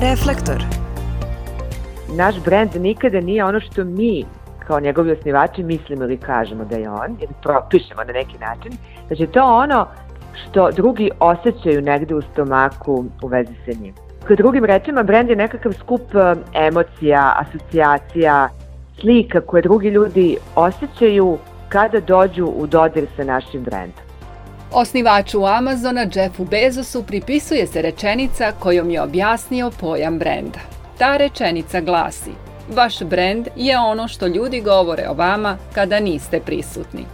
Reflektor. Naš brend nikada nije ono što mi kao njegovi osnivači mislimo ili kažemo da je on, ili propišemo na neki način. Znači to je ono što drugi osjećaju negde u stomaku u vezi sa njim. Kad drugim rečima, brend je nekakav skup e, emocija, asocijacija, slika koje drugi ljudi osjećaju kada dođu u dodir sa našim brendom. Osnivaču Amazona Jeffu Bezosu pripisuje se rečenica kojom je objasnio pojam brenda. Ta rečenica glasi Vaš brend je ono što ljudi govore o vama kada niste prisutni.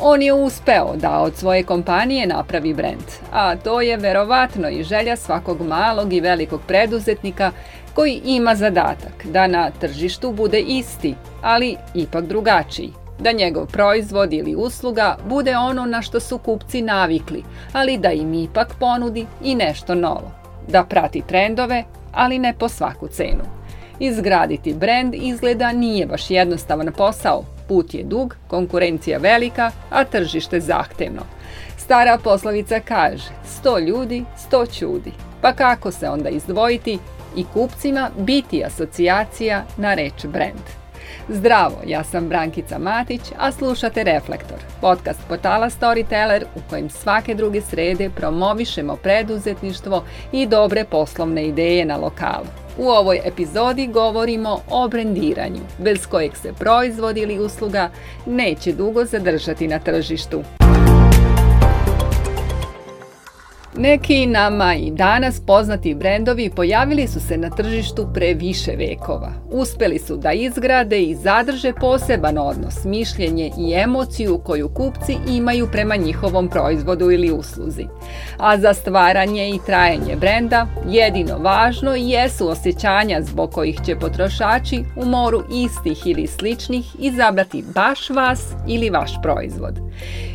On je uspeo da od svoje kompanije napravi brend, a to je verovatno i želja svakog malog i velikog preduzetnika koji ima zadatak da na tržištu bude isti, ali ipak drugačiji da njegov proizvod ili usluga bude ono na što su kupci navikli, ali da im ipak ponudi i nešto novo, da prati trendove, ali ne po svaku cenu. Izgraditi brend izgleda nije baš jednostavan posao, put je dug, konkurencija velika, a tržište zahtevno. Stara poslovica kaže 100 ljudi, 100 čudi. Pa kako se onda izdvojiti i kupcima biti asocijacija na reč brend? Zdravo, ja sam Brankica Matić, a slušate Reflektor, podcast portala Storyteller u kojem svake druge srede promovišemo preduzetništvo i dobre poslovne ideje na lokalu. U ovoj epizodi govorimo o brendiranju, bez kojeg se proizvod ili usluga neće dugo zadržati na tržištu. Neki nama i danas poznati brendovi pojavili su se na tržištu pre više vekova. Uspeli su da izgrade i zadrže poseban odnos, mišljenje i emociju koju kupci imaju prema njihovom proizvodu ili usluzi. A za stvaranje i trajanje brenda jedino važno jesu osjećanja zbog kojih će potrošači u moru istih ili sličnih izabrati baš vas ili vaš proizvod.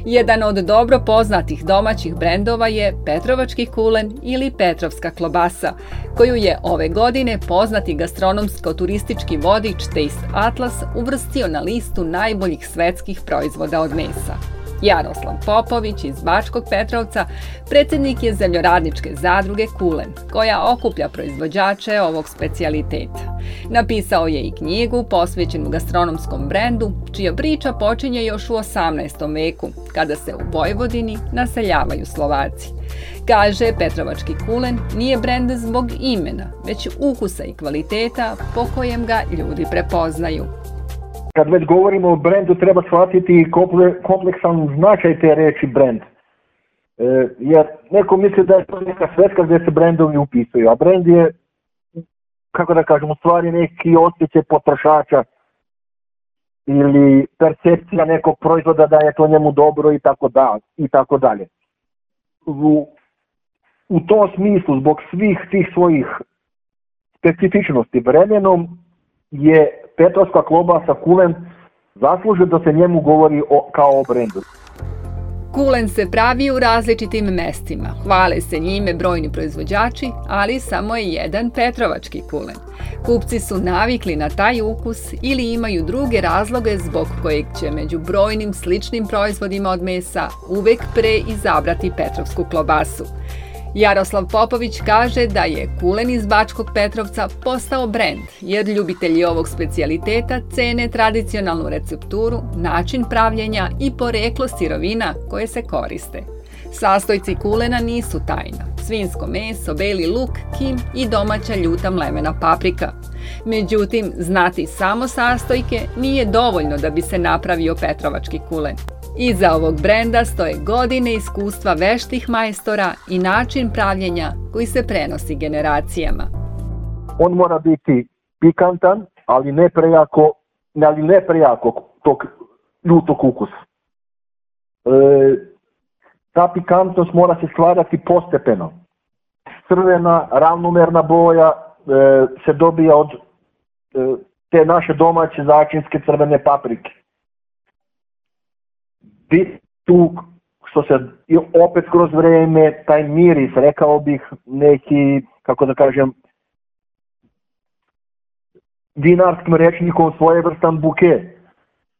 Jedan od dobro poznatih domaćih brendova je Petro Petrovački kulen ili Petrovska klobasa, koju je ove godine poznati gastronomsko-turistički vodič Taste Atlas uvrstio na listu najboljih svetskih proizvoda od mesa. Jaroslav Popović iz Bačkog Petrovca predsednik je zemljoradničke zadruge Kulen, koja okuplja proizvođače ovog specialiteta. Napisao je i knjigu posvećenu gastronomskom brendu, čija priča počinje još u 18. veku, kada se u Vojvodini naseljavaju Slovaci. Kaže, Petrovački kulen nije brend zbog imena, već ukusa i kvaliteta po kojem ga ljudi prepoznaju. Kad već govorimo o brendu, treba shvatiti kompleksan značaj te reči brend. E, jer neko misli da je to neka sveska gde se brendovi upisuju, a brend je, kako da kažemo, stvari neki osjećaj potrošača ili percepcija nekog proizvoda da je to njemu dobro i tako da, i tako dalje. U, u tom smislu, zbog svih tih svojih specifičnosti, vremenom je Petrovska klobasa kulen zasluže da se njemu govori o, kao o brendu. Kulen se pravi u različitim mestima. Hvale se njime brojni proizvođači, ali samo je jedan petrovački kulen. Kupci su navikli na taj ukus ili imaju druge razloge zbog kojeg će među brojnim sličnim proizvodima od mesa uvek pre izabrati petrovsku klobasu. Jaroslav Popović kaže da je kulen iz Bačkog Petrovca postao brend, jer ljubitelji ovog specijaliteta cene tradicionalnu recepturu, način pravljenja i poreklo sirovina koje se koriste. Sastojci kulena nisu tajna. Svinsko meso, beli luk, kim i domaća ljuta mlemena paprika. Međutim, znati samo sastojke nije dovoljno da bi se napravio petrovački kulen. Iza ovog brenda stoje godine iskustva veštih majstora i način pravljenja koji se prenosi generacijama. On mora biti pikantan, ali ne prejako, ali ne prejako tog ljutog ukusa. E, ta pikantnost mora se stvarati postepeno. Crvena, ravnomerna boja e, se dobija od e, te naše domaće začinske crvene paprike tu što se opet kroz vrijeme taj miris, rekao bih neki, kako da kažem, dinarskim rečnikom svojevrstan buke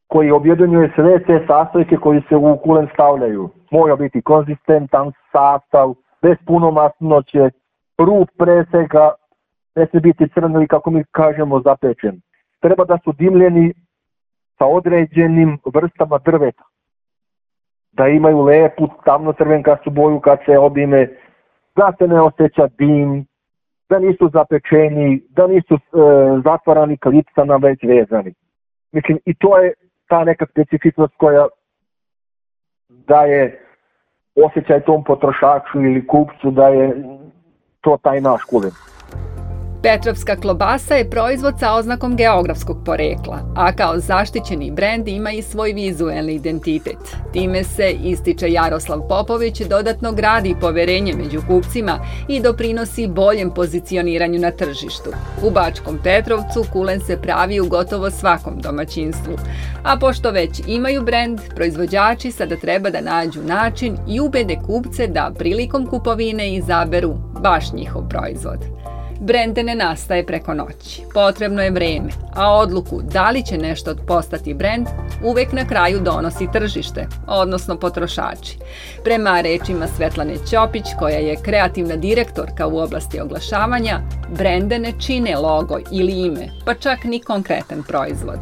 koji objedinjuje sve te sastojke koji se u kulen stavljaju. Mora biti konzistentan sastav, bez puno masnoće, rub preseka, ne se biti crno i kako mi kažemo zapečen. Treba da su dimljeni sa određenim vrstama drveta da imaju lepu tamno-crvenkastu boju kad se obime, da se ne osjeća dim, da nisu zapečeni, da nisu e, zatvarani klipsama, već vezani. Mislim, i to je ta neka specifičnost koja daje osjećaj tom potrošaču ili kupcu da je to taj naš kulen. Petrovska klobasa je proizvod sa oznakom geografskog porekla, a kao zaštićeni brend ima i svoj vizuelni identitet. Time se, ističe Jaroslav Popović, dodatno gradi poverenje među kupcima i doprinosi boljem pozicioniranju na tržištu. U Bačkom Petrovcu kulen se pravi u gotovo svakom domaćinstvu, a pošto već imaju brend, proizvođači sada treba da nađu način i ubede kupce da prilikom kupovine izaberu baš njihov proizvod. Brend ne nastaje preko noći. Potrebno je vreme, a odluku da li će nešto postati brend uvek na kraju donosi tržište, odnosno potrošači. Prema rečima Svetlane Ćopić, koja je kreativna direktorka u oblasti oglašavanja, brende ne čine logo ili ime, pa čak ni konkretan proizvod.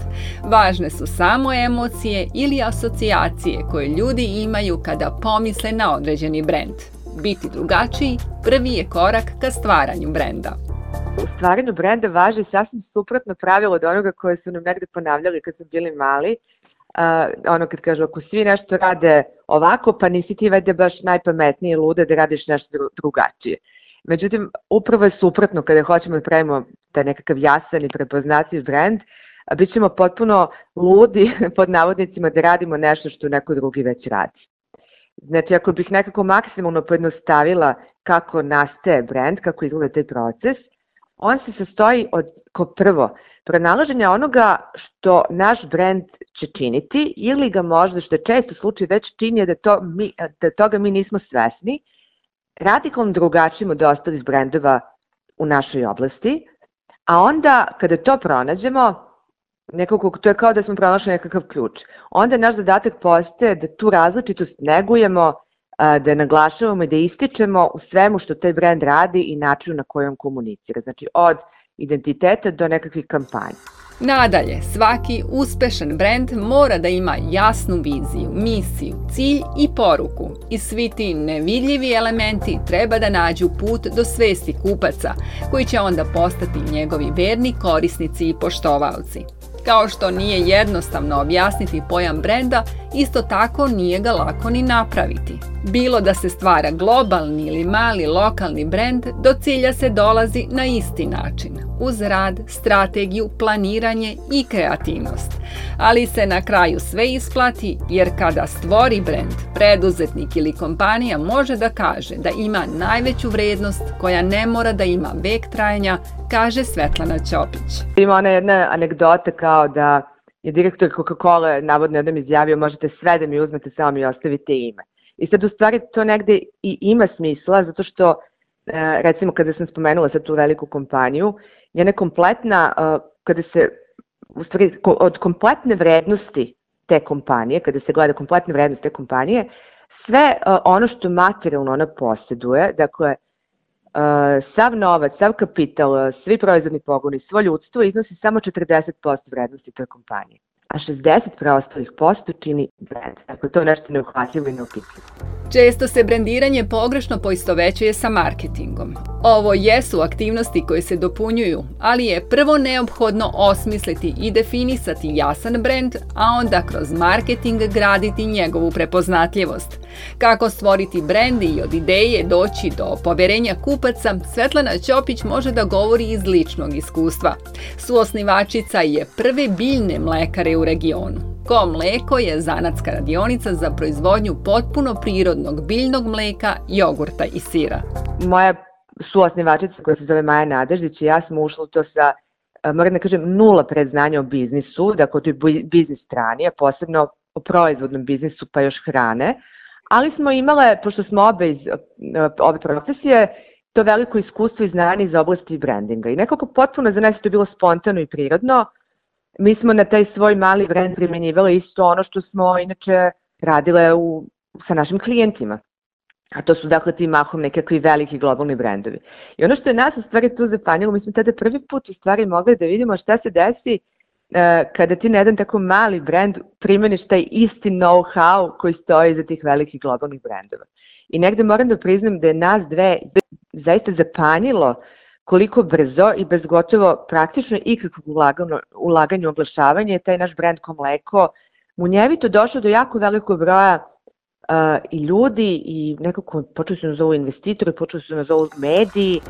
Važne su samo emocije ili asocijacije koje ljudi imaju kada pomisle na određeni brend. Biti drugačiji prvi je korak ka stvaranju brenda u stvaranju brenda važe sasvim suprotno pravilo od onoga koje su nam negde ponavljali kad smo bili mali. Uh, ono kad kažu, ako svi nešto rade ovako, pa nisi ti vede baš najpametniji i luda da radiš nešto drugačije. Međutim, upravo je suprotno kada hoćemo da pravimo taj nekakav jasan i prepoznatljiv brend, bit ćemo potpuno ludi pod navodnicima da radimo nešto što neko drugi već radi. Znači, ako bih nekako maksimalno pojednostavila kako nastaje brend, kako izgleda taj proces, on se sastoji od, ko prvo, pronalaženja onoga što naš brend će činiti ili ga možda, što je često slučaj, već čini da, to mi, da toga mi nismo svesni, radikalno drugačijim od ostalih brendova u našoj oblasti, a onda kada to pronađemo, nekako, to je kao da smo pronašli nekakav ključ, onda naš zadatak postaje da tu različitost negujemo, da naglašavamo i da ističemo u svemu što taj brand radi i načinu na koji on komunicira. Znači od identiteta do nekakvih kampanja. Nadalje, svaki uspešan brend mora da ima jasnu viziju, misiju, cilj i poruku. I svi ti nevidljivi elementi treba da nađu put do svesti kupaca, koji će onda postati njegovi verni korisnici i poštovalci. Kao što nije jednostavno objasniti pojam brenda, isto tako nije ga lako ni napraviti. Bilo da se stvara globalni ili mali lokalni brend, do cilja se dolazi na isti način uz rad, strategiju, planiranje i kreativnost. Ali se na kraju sve isplati jer kada stvori brend, preduzetnik ili kompanija može da kaže da ima najveću vrednost koja ne mora da ima vek trajanja, kaže Svetlana Ćopić. Ima ona jedna anegdota kao da je direktor Coca-Cola navodno jednom izjavio možete sve da mi uzmete, samo mi ostavite ime. I sad u stvari to negde i ima smisla zato što e, recimo kada sam spomenula sad tu veliku kompaniju njena kompletna, kada se, u stvari, od kompletne vrednosti te kompanije, kada se gleda kompletna vrednost te kompanije, sve ono što materijalno ona posjeduje, dakle, sav novac, sav kapital, svi proizvodni pogoni, svo ljudstvo iznosi samo 40% vrednosti toj kompanije a 60 preostalih posto čini brand. Dakle, to je nešto neuhvatljivo i neopitljivo. Često se brendiranje pogrešno poistovećuje sa marketingom. Ovo jesu aktivnosti koje se dopunjuju, ali je prvo neophodno osmisliti i definisati jasan brend, a onda kroz marketing graditi njegovu prepoznatljivost. Kako stvoriti brend i od ideje doći do poverenja kupaca, Svetlana Ćopić može da govori iz ličnog iskustva. Suosnivačica je prve biljne mlekare u u regionu. Ko mleko je zanatska radionica za proizvodnju potpuno prirodnog biljnog mleka, jogurta i sira. Moja suosnivačica koja se zove Maja Nadeždić i ja smo ušli to sa e, moram da kažem, nula predznanja o biznisu, dakle o toj biznis strani, a posebno o proizvodnom biznisu pa još hrane, ali smo imale, pošto smo obe iz ove profesije, to veliko iskustvo i znanje iz oblasti brandinga. I nekako potpuno za nas je to bilo spontano i prirodno, mi smo na taj svoj mali brend primenjivali isto ono što smo inače radile u, sa našim klijentima. A to su dakle ti mahom nekakvi veliki globalni brendovi. I ono što je nas u stvari tu zapanjilo, mi smo tada prvi put u stvari mogli da vidimo šta se desi e, kada ti na jedan tako mali brend primeniš taj isti know-how koji stoji za tih velikih globalnih brendova. I negde moram da priznam da je nas dve zaista zapanjilo uh, koliko brzo i bez gotovo praktično ikakvog ulagano, ulaganja u oglašavanje taj naš brand Komleko munjevito došao do jako velikog broja uh, i ljudi i nekako počeli su nas da zovu investitori, počeli su nas da zovu mediji.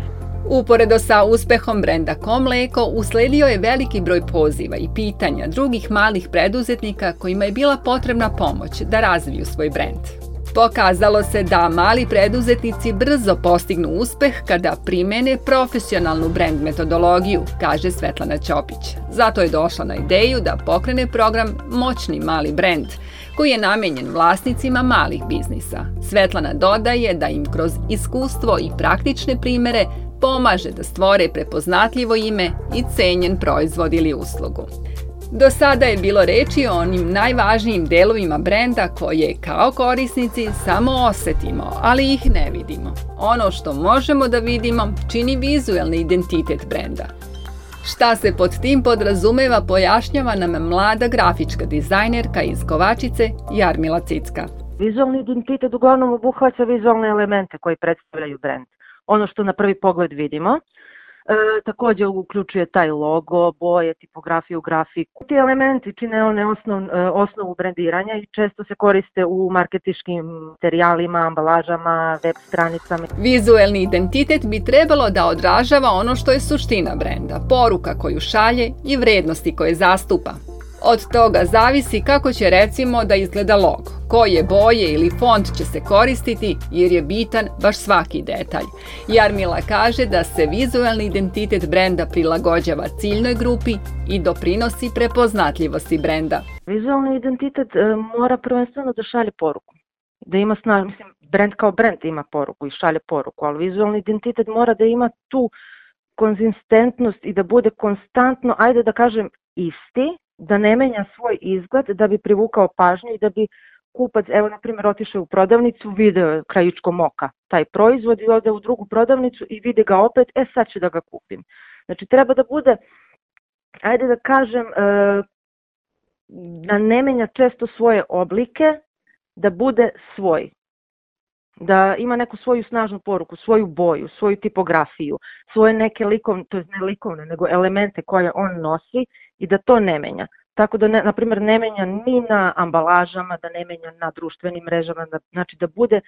Uporedo sa uspehom brenda Komleko usledio je veliki broj poziva i pitanja drugih malih preduzetnika kojima je bila potrebna pomoć da razviju svoj brend. Pokazalo se da mali preduzetnici brzo postignu uspeh kada primene profesionalnu brand metodologiju, kaže Svetlana Ćopić. Zato je došla na ideju da pokrene program Moćni mali brand, koji je namenjen vlasnicima malih biznisa. Svetlana dodaje da im kroz iskustvo i praktične primere pomaže da stvore prepoznatljivo ime i cenjen proizvod ili uslugu. Do sada je bilo reči o onim najvažnijim delovima brenda koje kao korisnici samo osetimo, ali ih ne vidimo. Ono što možemo da vidimo čini vizuelni identitet brenda. Šta se pod tim podrazumeva pojašnjava nam mlada grafička dizajnerka iz Kovačice Jarmila Cicka. Vizualni identitet uglavnom obuhvaća vizualne elemente koji predstavljaju brend. Ono što na prvi pogled vidimo, E, takođe uključuje taj logo, boje, tipografiju, grafiku. Ti elementi čine one osnov, e, osnovu brendiranja i često se koriste u marketiškim materijalima, ambalažama, web stranicama. Vizuelni identitet bi trebalo da odražava ono što je suština brenda, poruka koju šalje i vrednosti koje zastupa. Od toga zavisi kako će recimo da izgleda logo, koje boje ili font će se koristiti jer je bitan baš svaki detalj. Jarmila kaže da se vizualni identitet brenda prilagođava ciljnoj grupi i doprinosi prepoznatljivosti brenda. Vizualni identitet e, mora prvenstveno da šalje poruku da ima snažnu, mislim, brend kao brend ima poruku i šalje poruku, ali vizualni identitet mora da ima tu konzistentnost i da bude konstantno, ajde da kažem, isti, da ne menja svoj izgled da bi privukao pažnju i da bi kupac, evo na primjer, otišao u prodavnicu, video krajičko moka taj proizvod i ode u drugu prodavnicu i vide ga opet, e sad ću da ga kupim. Znači treba da bude, ajde da kažem, e, da ne menja često svoje oblike, da bude svoj da ima neku svoju snažnu poruku, svoju boju, svoju tipografiju, svoje neke likovne, to je ne likovne, nego elemente koje on nosi i da to ne menja. Tako da, ne, na primjer, ne menja ni na ambalažama, da ne menja na društvenim mrežama, da, znači da bude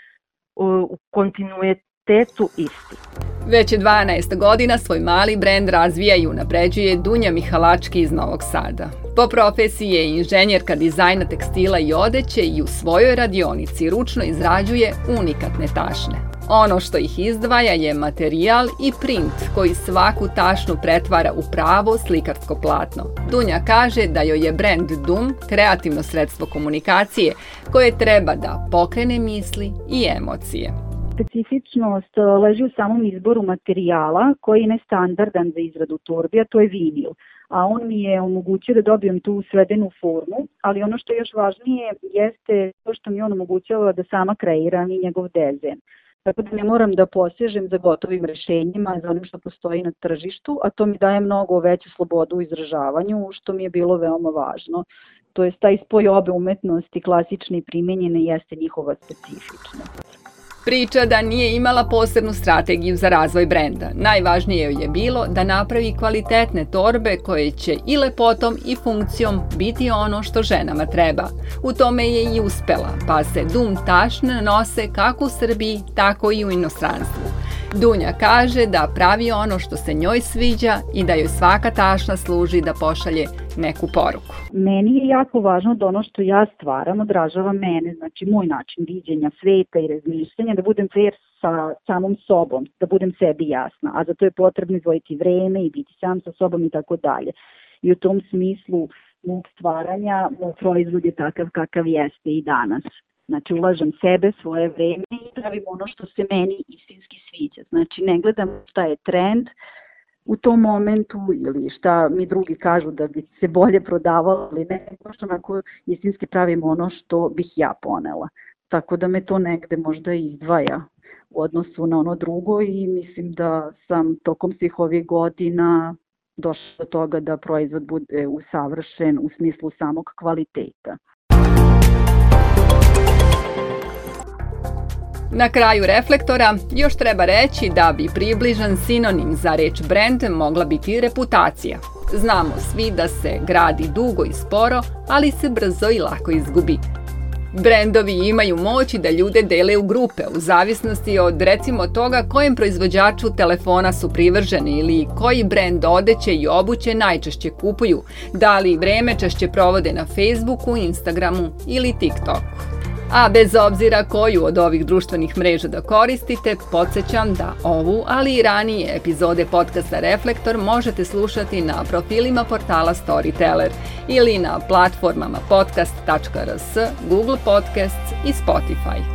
u kontinuitetu isti. Već 12 godina svoj mali brend razvija i unapređuje Dunja Mihalački iz Novog Sada. Po profesiji je inženjerka dizajna tekstila i odeće i u svojoj radionici ručno izrađuje unikatne tašne. Ono što ih izdvaja je materijal i print koji svaku tašnu pretvara u pravo slikarsko platno. Dunja kaže da joj je brend Dum kreativno sredstvo komunikacije koje treba da pokrene misli i emocije. Specifičnost eh, leži u samom izboru materijala koji je nestandardan za izradu torbi, a to je vinil. A on mi je omogućio da dobijem tu svedenu formu, ali ono što je još važnije jeste to što mi on omogućava da sama kreiram i njegov dezen. Tako da ne moram da posežem za gotovim rešenjima, za onim što postoji na tržištu, a to mi daje mnogo veću slobodu u izražavanju, što mi je bilo veoma važno. To je taj spoj obe umetnosti, klasične i primenjene, jeste njihova specifična. Priča da nije imala posebnu strategiju za razvoj brenda. Najvažnije joj je bilo da napravi kvalitetne torbe koje će i lepotom i funkcijom biti ono što ženama treba. U tome je i uspela, pa se Dum Tašn nose kako u Srbiji, tako i u inostranstvu. Dunja kaže da pravi ono što se njoj sviđa i da joj svaka tašna služi da pošalje neku poruku. Meni je jako važno da ono što ja stvaram odražava mene, znači moj način viđenja sveta i razmišljanja, da budem fair sa samom sobom, da budem sebi jasna, a za to je potrebno izvojiti vreme i biti sam sa sobom i tako dalje. I u tom smislu mog stvaranja, moj proizvod je takav kakav jeste i danas. Znači, ulažem sebe, svoje vreme i pravim ono što se meni istinski sviđa. Znači, ne gledam šta je trend u tom momentu ili šta mi drugi kažu da bi se bolje prodavalo ili ne, možda onako istinski pravim ono što bih ja ponela. Tako da me to negde možda izdvaja u odnosu na ono drugo i mislim da sam tokom svih ovih godina došla do toga da proizvod bude usavršen u smislu samog kvaliteta. Na kraju reflektora još treba reći da bi približan sinonim za reč brand mogla biti reputacija. Znamo svi da se gradi dugo i sporo, ali se brzo i lako izgubi. Brendovi imaju moć da ljude dele u grupe u zavisnosti od recimo toga kojem proizvođaču telefona su privrženi ili koji brend odeće i obuće najčešće kupuju, da li vreme češće provode na Facebooku, Instagramu ili TikToku. A bez obzira koju od ovih društvenih mreža da koristite, podsjećam da ovu, ali i ranije epizode podcasta Reflektor možete slušati na profilima portala Storyteller ili na platformama podcast.rs, Google Podcasts i Spotify.